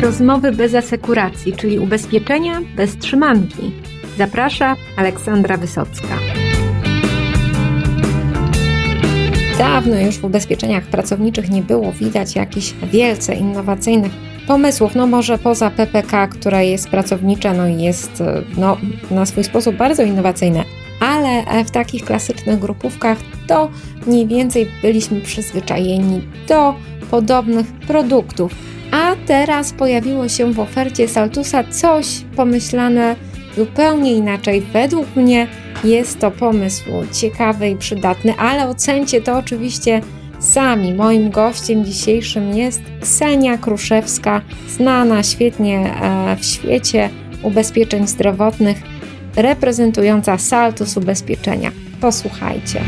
Rozmowy bez asekuracji, czyli ubezpieczenia bez trzymanki. Zaprasza Aleksandra Wysocka. Dawno już w ubezpieczeniach pracowniczych nie było widać jakichś wielce innowacyjnych pomysłów. No może poza PPK, która jest pracownicza, no i jest no, na swój sposób bardzo innowacyjne ale w takich klasycznych grupówkach to mniej więcej byliśmy przyzwyczajeni do podobnych produktów. A teraz pojawiło się w ofercie Saltusa coś pomyślane zupełnie inaczej. Według mnie jest to pomysł ciekawy i przydatny, ale ocencie to oczywiście sami. Moim gościem dzisiejszym jest Ksenia Kruszewska, znana świetnie e, w świecie ubezpieczeń zdrowotnych, reprezentująca Saltus Ubezpieczenia. Posłuchajcie.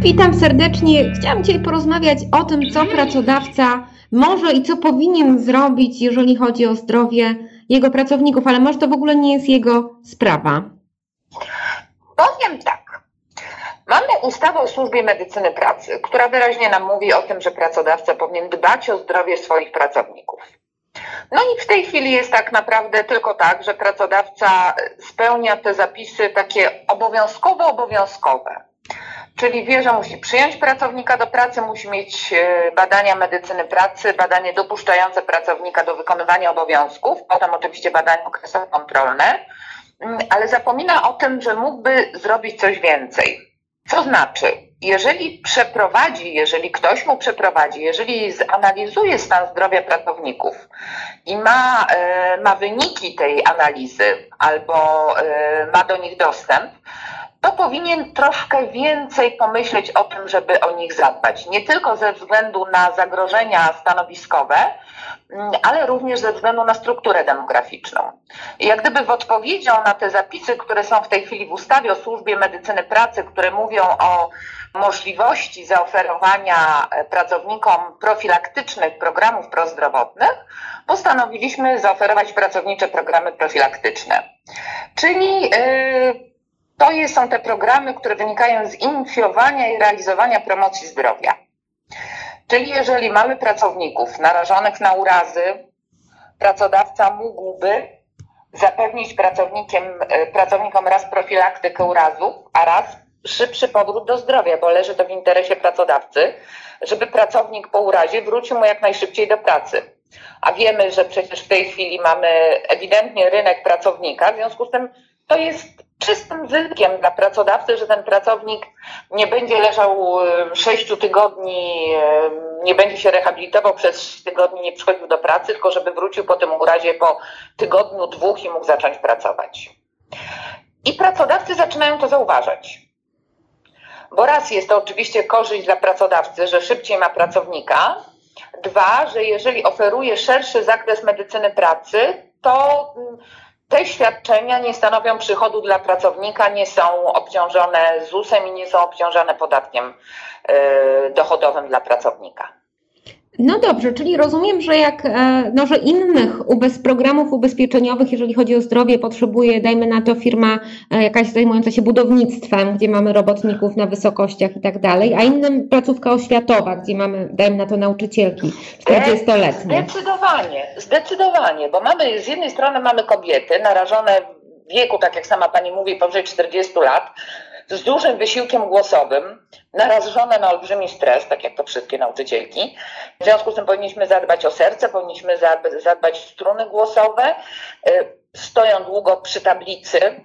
Witam serdecznie. Chciałam dzisiaj porozmawiać o tym, co pracodawca może i co powinien zrobić, jeżeli chodzi o zdrowie jego pracowników, ale może to w ogóle nie jest jego sprawa. Powiem tak. Mamy ustawę o służbie medycyny pracy, która wyraźnie nam mówi o tym, że pracodawca powinien dbać o zdrowie swoich pracowników. No i w tej chwili jest tak naprawdę tylko tak, że pracodawca spełnia te zapisy takie obowiązkowo obowiązkowe. Czyli wie, że musi przyjąć pracownika do pracy, musi mieć e, badania medycyny pracy, badanie dopuszczające pracownika do wykonywania obowiązków, potem oczywiście badania okresowo kontrolne, mm, ale zapomina o tym, że mógłby zrobić coś więcej. Co znaczy, jeżeli przeprowadzi, jeżeli ktoś mu przeprowadzi, jeżeli zanalizuje stan zdrowia pracowników i ma, e, ma wyniki tej analizy albo e, ma do nich dostęp, to powinien troszkę więcej pomyśleć o tym, żeby o nich zadbać. Nie tylko ze względu na zagrożenia stanowiskowe, mm, ale również ze względu na strukturę demograficzną. I jak gdyby w odpowiedzią na te zapisy, które są w tej chwili w ustawie o służbie medycyny pracy, które mówią o możliwości zaoferowania e, pracownikom profilaktycznych programów prozdrowotnych, postanowiliśmy zaoferować pracownicze programy profilaktyczne. Czyli yy, to są te programy, które wynikają z inicjowania i realizowania promocji zdrowia. Czyli jeżeli mamy pracowników narażonych na urazy, pracodawca mógłby zapewnić e, pracownikom raz profilaktykę urazów, a raz szybszy powrót do zdrowia, bo leży to w interesie pracodawcy, żeby pracownik po urazie wrócił mu jak najszybciej do pracy. A wiemy, że przecież w tej chwili mamy ewidentnie rynek pracownika, w związku z tym to jest czystym zyskiem dla pracodawcy, że ten pracownik nie będzie leżał sześciu tygodni, nie będzie się rehabilitował przez sześć tygodni, nie przychodził do pracy, tylko żeby wrócił po tym urazie po tygodniu, dwóch i mógł zacząć pracować. I pracodawcy zaczynają to zauważać. Bo raz jest to oczywiście korzyść dla pracodawcy, że szybciej ma pracownika. Dwa, że jeżeli oferuje szerszy zakres medycyny pracy, to te świadczenia nie stanowią przychodu dla pracownika, nie są obciążone ZUS-em i nie są obciążone podatkiem y, dochodowym dla pracownika. No dobrze, czyli rozumiem, że jak e, no, że innych ubez, programów ubezpieczeniowych, jeżeli chodzi o zdrowie, potrzebuje, dajmy na to, firma e, jakaś zajmująca się budownictwem, gdzie mamy robotników na wysokościach i tak dalej, a innym placówka oświatowa, gdzie mamy, dajmy na to, nauczycielki 40-letnie. Zdecydowanie, zdecydowanie, bo mamy z jednej strony mamy kobiety narażone wieku, tak jak sama pani mówi, powyżej 40 lat, z dużym wysiłkiem głosowym, narażone na olbrzymi stres, tak jak to wszystkie nauczycielki. W związku z tym powinniśmy zadbać o serce, powinniśmy zadbać o struny głosowe. Y, stoją długo przy tablicy,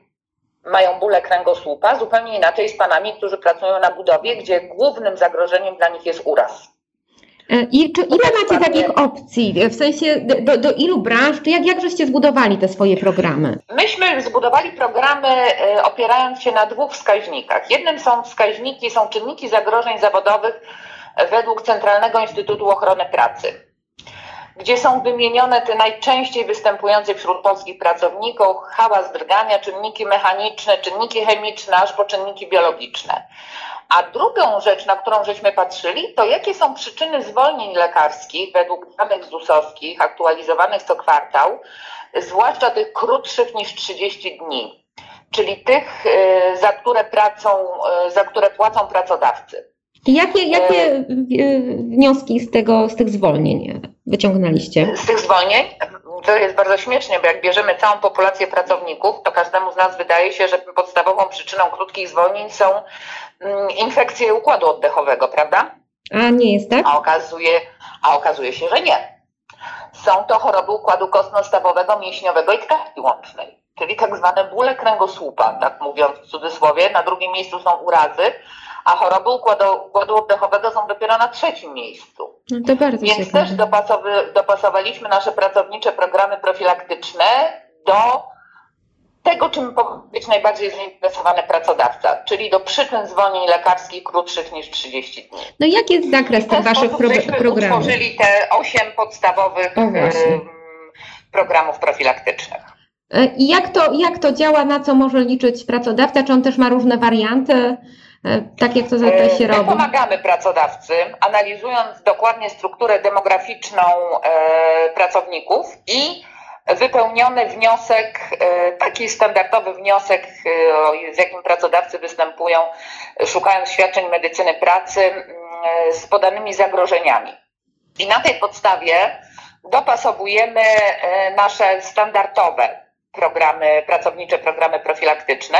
mają bóle kręgosłupa, zupełnie inaczej z panami, którzy pracują na budowie, gdzie głównym zagrożeniem dla nich jest uraz. E, I czy, ile macie takich opcji? W sensie do, do ilu branż? Czy jak, jak żeście zbudowali te swoje programy? Myśmy zbudowali programy e, opierając się na dwóch wskaźnikach. Jednym są wskaźniki, są czynniki zagrożeń zawodowych według Centralnego Instytutu Ochrony Pracy, gdzie są wymienione te najczęściej występujące wśród polskich pracowników hałas drgania, czynniki mechaniczne, czynniki chemiczne, aż po czynniki biologiczne. A drugą rzecz, na którą żeśmy patrzyli, to jakie są przyczyny zwolnień lekarskich według danych ZUS-owskich, aktualizowanych co kwartał, zwłaszcza tych krótszych niż 30 dni, czyli tych, y, za które, pracą, y, za które płacą pracodawcy. I jakie, jakie e, wnioski z, tego, z tych zwolnień wyciągnęliście? Z tych zwolnień? To jest bardzo śmiesznie, bo jak bierzemy całą populację pracowników, to każdemu z nas wydaje się, że podstawową przyczyną krótkich zwolnień są mm, infekcje układu oddechowego, prawda? A nie jest tak? A okazuje, a okazuje się, że nie. Są to choroby układu kostno-stawowego, mięśniowego i tkanki łącznej, czyli tak zwane bóle kręgosłupa, tak mówiąc w cudzysłowie. Na drugim miejscu są urazy, a choroby układu, oddechowego są dopiero na trzecim miejscu. No to bardzo Więc ciekawe. też dopasowaliśmy nasze pracownicze programy profilaktyczne do tego, czym powinien być najbardziej zainteresowany pracodawca, czyli do przyczyn zwolnień lekarskich krótszych niż 30 dni. No jaki jest zakres tych waszych pro programów? utworzyli te osiem podstawowych programów profilaktycznych. E, I jak to, jak to działa, na co może liczyć pracodawca? Czy on też ma różne warianty? E, tak jak to zapewne się My robi. pomagamy pracodawcy, analizując dokładnie strukturę demograficzną e, pracowników i wypełniony wniosek, e, taki standardowy wniosek, z jakim pracodawcy występują, szukając świadczeń medycyny pracy z podanymi zagrożeniami. I na tej podstawie dopasowujemy nasze standardowe programy, pracownicze programy profilaktyczne,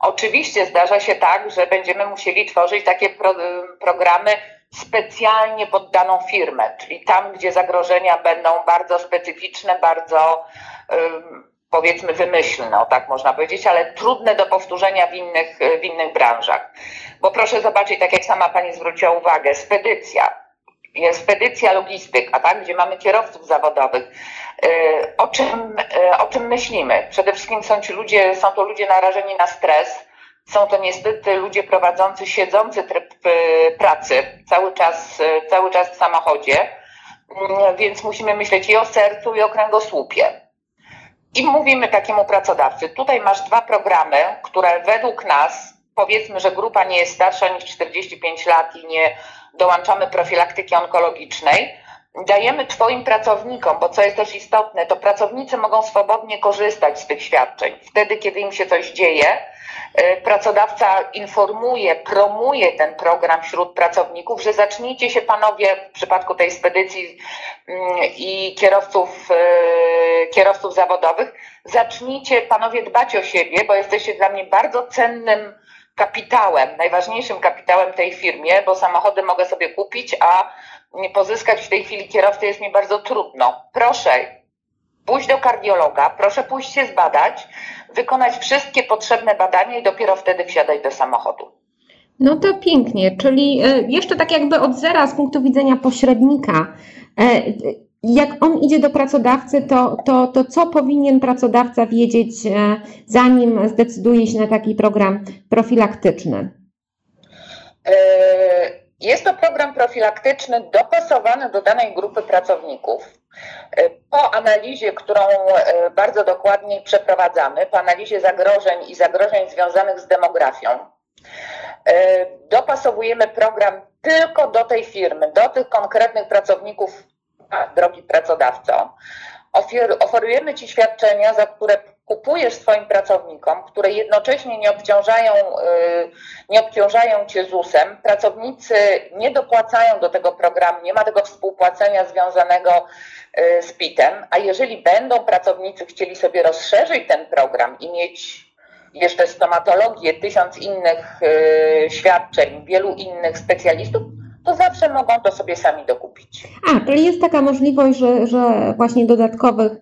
Oczywiście zdarza się tak, że będziemy musieli tworzyć takie pro, programy specjalnie pod daną firmę, czyli tam, gdzie zagrożenia będą bardzo specyficzne, bardzo powiedzmy wymyślne, tak można powiedzieć, ale trudne do powtórzenia w innych, w innych branżach. Bo proszę zobaczyć, tak jak sama Pani zwróciła uwagę, spedycja spedycja logistyka, tak, gdzie mamy kierowców zawodowych. Y, o czym, y, o czym myślimy? Przede wszystkim są ci ludzie, są to ludzie narażeni na stres, są to niestety ludzie prowadzący siedzący tryb y, pracy cały czas, cały czas w samochodzie, mm, więc musimy myśleć i o sercu, i o kręgosłupie. I mówimy takiemu pracodawcy, tutaj masz dwa programy, które według nas, powiedzmy, że grupa nie jest starsza niż 45 lat i nie dołączamy profilaktyki onkologicznej, dajemy Twoim pracownikom, bo co jest też istotne, to pracownicy mogą swobodnie korzystać z tych świadczeń. Wtedy, kiedy im się coś dzieje, y, pracodawca informuje, promuje ten program wśród pracowników, że zacznijcie się panowie w przypadku tej spedycji mm, i kierowców, y, kierowców zawodowych, zacznijcie panowie dbać o siebie, bo jesteście dla mnie bardzo cennym kapitałem, najważniejszym kapitałem tej firmie, bo samochody mogę sobie kupić, a pozyskać w tej chwili kierowcę jest mi bardzo trudno. Proszę pójść do kardiologa, proszę pójść się zbadać, wykonać wszystkie potrzebne badania i dopiero wtedy wsiadać do samochodu. No to pięknie, czyli e, jeszcze tak jakby od zera z punktu widzenia pośrednika. Jak on idzie do pracodawcy, to, to, to co powinien pracodawca wiedzieć, e, zanim zdecyduje się na taki program profilaktyczny? E, jest to program profilaktyczny dopasowany do danej grupy pracowników. E, po analizie, którą bardzo dokładnie przeprowadzamy, po analizie zagrożeń i zagrożeń związanych z demografią, dopasowujemy program tylko do tej firmy, do tych konkretnych pracowników drogi pracodawco, oferujemy Ci świadczenia, za które kupujesz swoim pracownikom, które jednocześnie nie obciążają, y, nie obciążają Cię ZUS-em. Pracownicy nie dopłacają do tego programu, nie ma tego współpłacenia związanego y, z PIT-em, a jeżeli będą pracownicy chcieli sobie rozszerzyć ten program i mieć jeszcze stomatologię, tysiąc innych y, świadczeń, wielu innych specjalistów, to zawsze mogą to sobie sami dokupić. A, czyli jest taka możliwość, że, że właśnie dodatkowych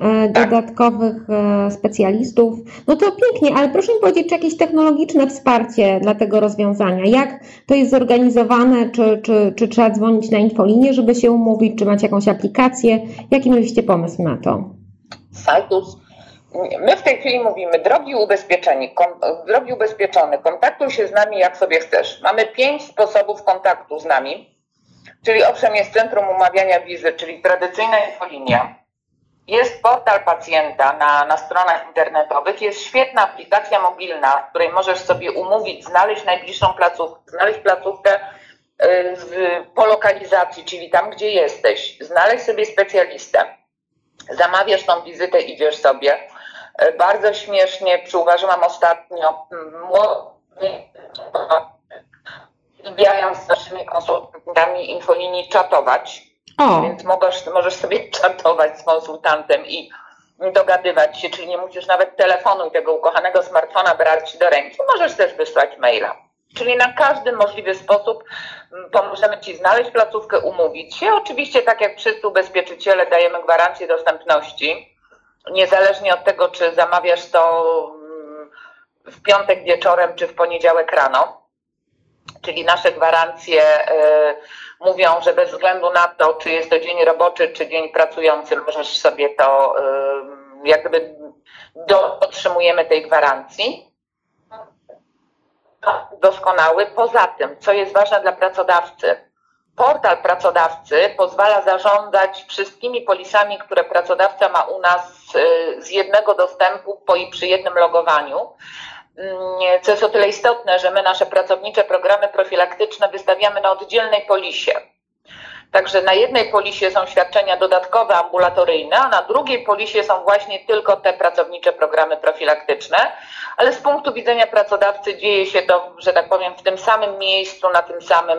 e, tak. dodatkowych e, specjalistów. No to pięknie, ale proszę mi powiedzieć, czy jakieś technologiczne wsparcie dla tego rozwiązania? Jak to jest zorganizowane? Czy, czy, czy trzeba dzwonić na infolinię, żeby się umówić? Czy macie jakąś aplikację? Jaki mieliście pomysł na to? Sajtus My w tej chwili mówimy, drogi ubezpieczeni, kon, drogi ubezpieczony, kontaktuj się z nami jak sobie chcesz. Mamy pięć sposobów kontaktu z nami, czyli owszem jest centrum umawiania wizy, czyli tradycyjna infolinia. Jest portal pacjenta na, na stronach internetowych, jest świetna aplikacja mobilna, w której możesz sobie umówić, znaleźć najbliższą placówkę, znaleźć placówkę y, z, po lokalizacji, czyli tam, gdzie jesteś, znaleźć sobie specjalistę, zamawiasz tą wizytę, idziesz sobie, bardzo śmiesznie przyuważyłam ostatnio uwielbiają z naszymi konsultantami infolinii czatować. O. Więc możesz, możesz sobie czatować z konsultantem i dogadywać się, czyli nie musisz nawet telefonu i tego ukochanego smartfona brać do ręki. Możesz też wysłać maila. Czyli na każdy możliwy sposób pomożemy Ci znaleźć placówkę, umówić się. Oczywiście, tak jak wszyscy ubezpieczyciele, dajemy gwarancję dostępności. Niezależnie od tego, czy zamawiasz to mm, w piątek wieczorem, czy w poniedziałek rano. Czyli nasze gwarancje y, mówią, że bez względu na to, czy jest to dzień roboczy, czy dzień pracujący, możesz sobie to, y, jak gdyby otrzymujemy tej gwarancji doskonały. Poza tym, co jest ważne dla pracodawcy, portal pracodawcy pozwala zarządzać wszystkimi polisami, które pracodawca ma u nas y, z jednego dostępu po i przy jednym logowaniu. Mm, co jest o tyle istotne, że my nasze pracownicze programy profilaktyczne wystawiamy na oddzielnej polisie. Także na jednej polisie są świadczenia dodatkowe, ambulatoryjne, a na drugiej polisie są właśnie tylko te pracownicze programy profilaktyczne, ale z punktu widzenia pracodawcy dzieje się to, że tak powiem, w tym samym miejscu, na tym samym,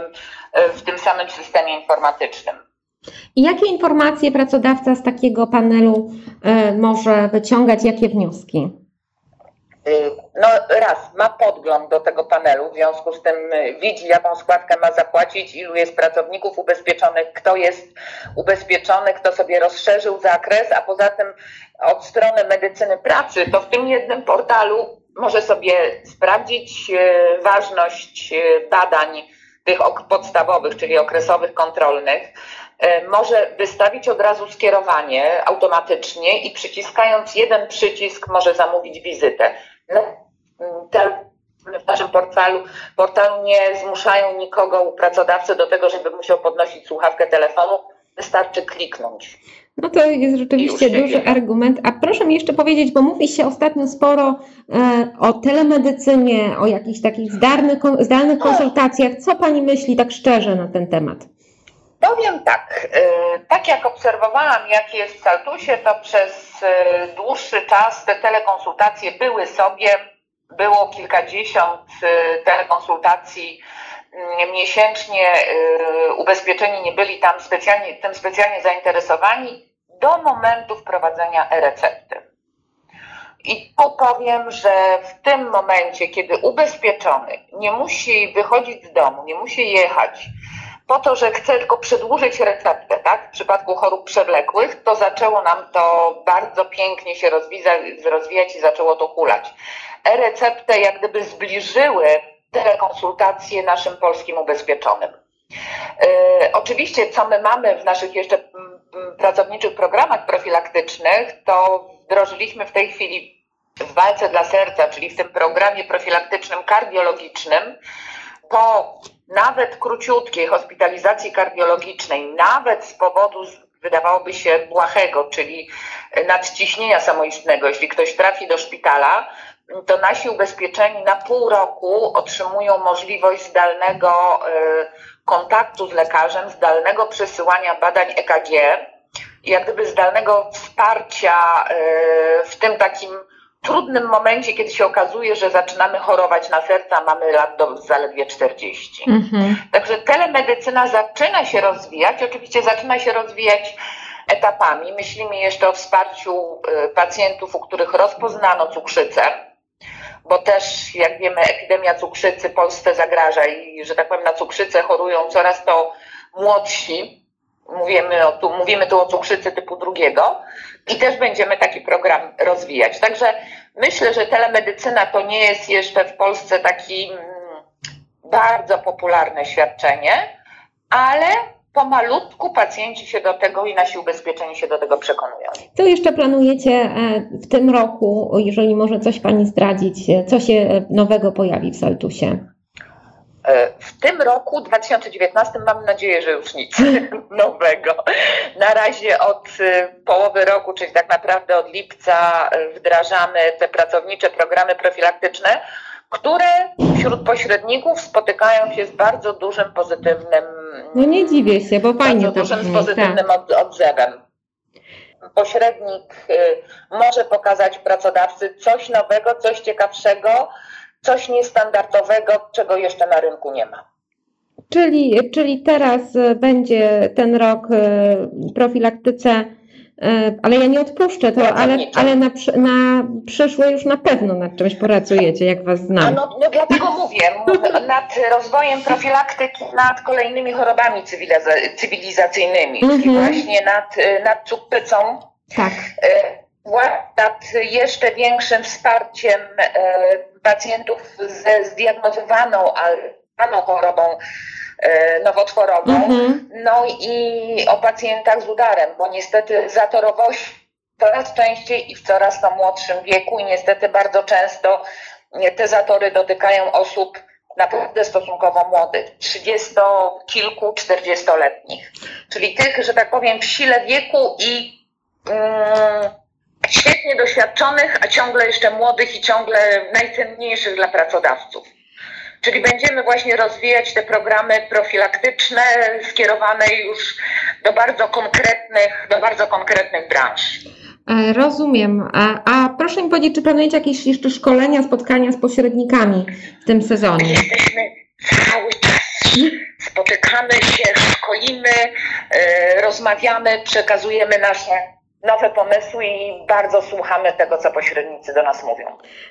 e, w tym samym systemie informatycznym. I jakie informacje pracodawca z takiego panelu e, może wyciągać, jakie wnioski? Y, no raz, ma podgląd do tego panelu, w związku z tym y, widzi, jaką składkę ma zapłacić, ilu jest pracowników ubezpieczonych, kto jest ubezpieczony, kto sobie rozszerzył zakres, a poza tym od strony medycyny pracy, to w tym jednym portalu może sobie sprawdzić y, ważność badań tych podstawowych, czyli okresowych, kontrolnych, może wystawić od razu skierowanie automatycznie i przyciskając jeden przycisk może zamówić wizytę. No, te, w naszym portalu, portalu nie zmuszają nikogo, pracodawcy do tego, żeby musiał podnosić słuchawkę telefonu. Wystarczy kliknąć. No to jest rzeczywiście duży argument. A proszę mi jeszcze powiedzieć, bo mówi się ostatnio sporo e, o telemedycynie, o jakichś takich zdalnych, zdalnych konsultacjach. Co Pani myśli tak szczerze na ten temat? Powiem tak, e, tak jak obserwowałam, jak jest w Saltusie, to przez e, dłuższy czas te telekonsultacje były sobie, było kilkadziesiąt e, telekonsultacji mm, miesięcznie, ubezpieczeni nie byli tam specjalnie, tym specjalnie zainteresowani do momentu wprowadzenia e-recepty. I tu powiem, że w tym momencie, kiedy ubezpieczony nie musi wychodzić z domu, nie musi jechać, po to, że chce tylko przedłużyć receptę, tak? W przypadku chorób przewlekłych, to zaczęło nam to bardzo pięknie się rozwijać i zaczęło to kulać. E-recepty jak gdyby zbliżyły telekonsultacje naszym polskim ubezpieczonym. Yy, oczywiście, co my mamy w naszych jeszcze pracowniczych programach profilaktycznych, to wdrożyliśmy w tej chwili w walce dla serca, czyli w tym programie profilaktycznym kardiologicznym, po nawet króciutkiej hospitalizacji kardiologicznej, nawet z powodu wydawałoby się błahego, czyli nadciśnienia samoistnego, jeśli ktoś trafi do szpitala, to nasi ubezpieczeni na pół roku otrzymują możliwość zdalnego y, kontaktu z lekarzem, zdalnego przesyłania badań EKG, jak gdyby zdalnego wsparcia y, w tym takim trudnym momencie, kiedy się okazuje, że zaczynamy chorować na serca, mamy lat do zaledwie 40. Mhm. Także telemedycyna zaczyna się rozwijać, oczywiście zaczyna się rozwijać etapami. Myślimy jeszcze o wsparciu y, pacjentów, u których rozpoznano cukrzycę, bo też, jak wiemy, epidemia cukrzycy Polsce zagraża i, że tak powiem, na cukrzycę chorują coraz to młodsi. Mówimy, o, tu, mówimy tu o cukrzycy typu drugiego i też będziemy taki program rozwijać. Także myślę, że telemedycyna to nie jest jeszcze w Polsce taki mm, bardzo popularne świadczenie, ale pomalutku pacjenci się do tego i nasi ubezpieczeni się do tego przekonują. Co jeszcze planujecie e, w tym roku, jeżeli może coś Pani zdradzić, e, co się nowego pojawi w Saltusie? E, w tym roku, 2019, mam nadzieję, że już nic nowego. Na razie od e, połowy roku, czyli tak naprawdę od lipca, wdrażamy te pracownicze programy profilaktyczne, które wśród pośredników spotykają się z bardzo dużym pozytywnym. No nie dziwię się, bo fajnie bardzo dużym brzmi, pozytywnym tak. odzewem. Pośrednik może pokazać pracodawcy coś nowego, coś ciekawszego, coś niestandardowego, czego jeszcze na rynku nie ma. Czyli, czyli teraz e, będzie ten rok e, profilaktyce, e, ale ja nie odpuszczę to, ale, ale na, na przyszłe już na pewno nad czymś poracujecie, jak Was znam. No, no dlatego mówię, nad rozwojem profilaktyki, nad kolejnymi chorobami cywilizacyjnymi, mhm. czyli właśnie nad, nad cukrzycą. Tak nad jeszcze większym wsparciem pacjentów ze zdiagnozowaną, ale chorobą E, nowotworową, mhm. no i o pacjentach z udarem, bo niestety zatorowość coraz częściej i w coraz to młodszym wieku i niestety bardzo często te zatory dotykają osób naprawdę stosunkowo młodych, 30 kilku, 40-letnich, czyli tych, że tak powiem, w sile wieku i mm, świetnie doświadczonych, a ciągle jeszcze młodych i ciągle najcenniejszych dla pracodawców. Czyli będziemy właśnie rozwijać te programy profilaktyczne skierowane już do bardzo konkretnych, do bardzo konkretnych branż. E, rozumiem. A, a proszę mi powiedzieć, czy planujecie jakieś jeszcze szkolenia, spotkania z pośrednikami w tym sezonie? Jesteśmy cały czas. Spotykamy się, szkolimy, e, rozmawiamy, przekazujemy nasze nowe pomysły i bardzo słuchamy tego, co pośrednicy do nas mówią.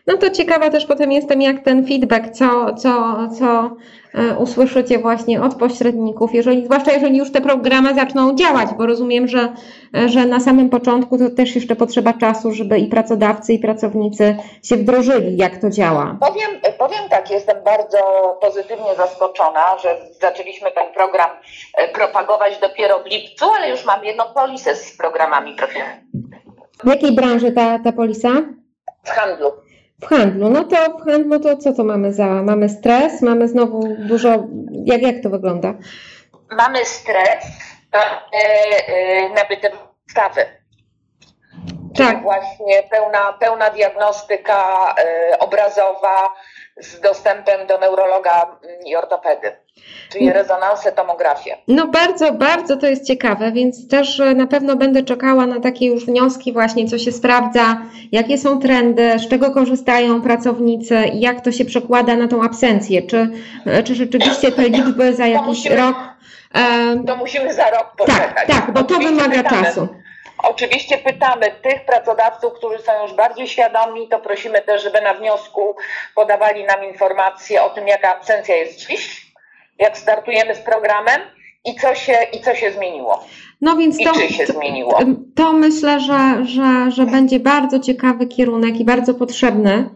No to ciekawa też potem jestem, jak ten feedback, co, co, co e, usłyszycie właśnie od pośredników, jeżeli, zwłaszcza jeżeli już te programy zaczną działać, bo rozumiem, że, że na samym początku to też jeszcze potrzeba czasu, żeby i pracodawcy, i pracownicy się wdrożyli, jak to działa. Powiem, powiem tak, jestem bardzo pozytywnie zaskoczona, że zaczęliśmy ten program e, propagować dopiero w lipcu, ale już mam jedną polisę z programami profilowymi. W jakiej branży ta, ta polisa? W handlu. W handlu. No to w handlu to co to mamy za? Mamy stres, mamy znowu dużo. Jak, jak to wygląda? Mamy stres, mamy nabyte ustawy. Tak. właśnie pełna, pełna diagnostyka y, obrazowa z dostępem do neurologa i ortopedy czyli rezonansę, tomografię. No bardzo, bardzo to jest ciekawe, więc też e, na pewno będę czekała na takie już wnioski właśnie, co się sprawdza, jakie są trendy, z czego korzystają pracownicy i jak to się przekłada na tą absencję. Czy, e, czy rzeczywiście te liczby za jakiś musimy, rok... E, to musimy za rok poczekać. Tak, tak, bo to wymaga pytamy. czasu. Oczywiście pytamy tych pracodawców, którzy są już bardziej świadomi, to prosimy też, żeby na wniosku podawali nam informacje o tym, jaka absencja jest dziś, jak startujemy z programem i co się, i co się zmieniło. No więc to, zmieniło. To myślę, że, że, że będzie bardzo ciekawy kierunek i bardzo potrzebny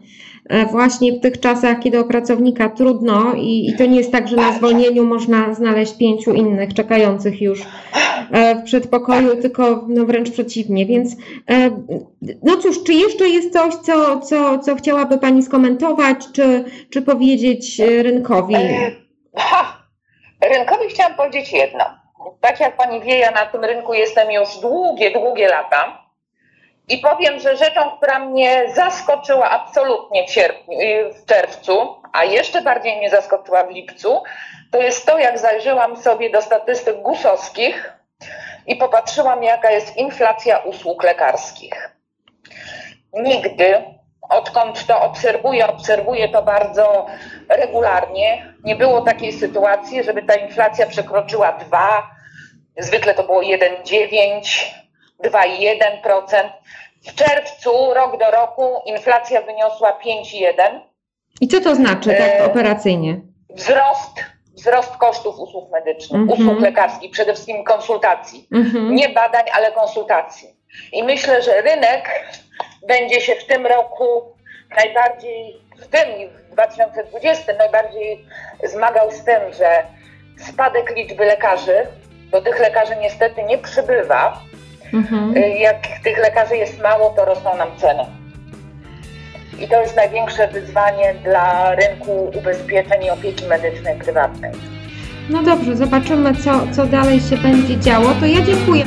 właśnie w tych czasach, kiedy o pracownika trudno i, i, to nie jest tak, że na zwolnieniu można znaleźć pięciu innych czekających już e, w przedpokoju, tylko no wręcz przeciwnie. Więc e, no cóż, czy jeszcze jest coś, co, co, co chciałaby Pani skomentować, czy, czy powiedzieć rynkowi? Rynkowi chciałam powiedzieć jedno. Tak jak pani wie, ja na tym rynku jestem już długie, długie lata. I powiem, że rzeczą, która mnie zaskoczyła absolutnie w, sierpniu, w czerwcu, a jeszcze bardziej mnie zaskoczyła w lipcu, to jest to, jak zajrzałam sobie do statystyk gusowskich i popatrzyłam, jaka jest inflacja usług lekarskich. Nigdy odkąd to obserwuję, obserwuję to bardzo regularnie. Nie było takiej sytuacji, żeby ta inflacja przekroczyła 2, zwykle to było 1,9, 2,1%. W czerwcu, rok do roku, inflacja wyniosła 5,1. I co to znaczy tak e, operacyjnie? Wzrost, wzrost kosztów usług medycznych, mm -hmm. usług lekarskich, przede wszystkim konsultacji. Mm -hmm. Nie badań, ale konsultacji. I myślę, że rynek będzie się w tym roku najbardziej, w tym i w 2020 najbardziej zmagał z tym, że spadek liczby lekarzy, bo tych lekarzy niestety nie przybywa. Mhm. Y, jak tych lekarzy jest mało, to rosną nam ceny. I to jest największe wyzwanie dla rynku ubezpieczeń i opieki medycznej prywatnej. No dobrze, zobaczymy, co, co dalej się będzie działo. To ja dziękuję.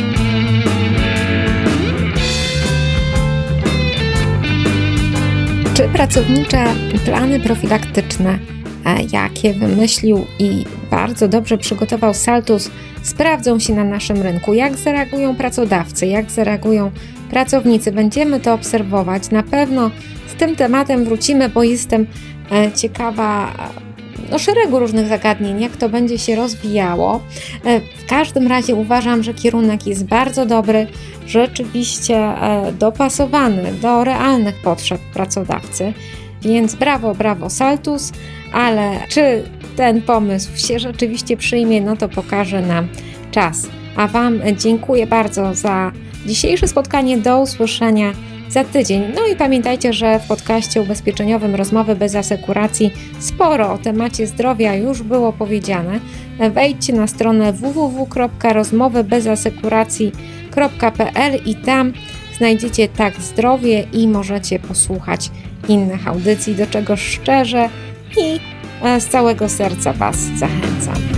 Czy pracownicze plany profilaktyczne, jakie wymyślił i bardzo dobrze przygotował Saltus, sprawdzą się na naszym rynku? Jak zareagują pracodawcy, jak zareagują pracownicy? Będziemy to obserwować. Na pewno z tym tematem wrócimy, bo jestem e, ciekawa no, szeregu różnych zagadnień, jak to będzie się rozwijało. E, w każdym razie uważam, że kierunek jest bardzo dobry, rzeczywiście e, dopasowany do realnych potrzeb pracodawcy. Więc brawo, brawo Saltus, ale czy ten pomysł się rzeczywiście przyjmie, no to pokaże nam czas. A Wam dziękuję bardzo za dzisiejsze spotkanie. Do usłyszenia za tydzień. No i pamiętajcie, że w podcaście ubezpieczeniowym Rozmowy bez asekuracji sporo o temacie zdrowia już było powiedziane. Wejdźcie na stronę www.rozmowybezasekuracji.pl i tam znajdziecie tak zdrowie i możecie posłuchać innych audycji, do czego szczerze i z całego serca Was zachęcam.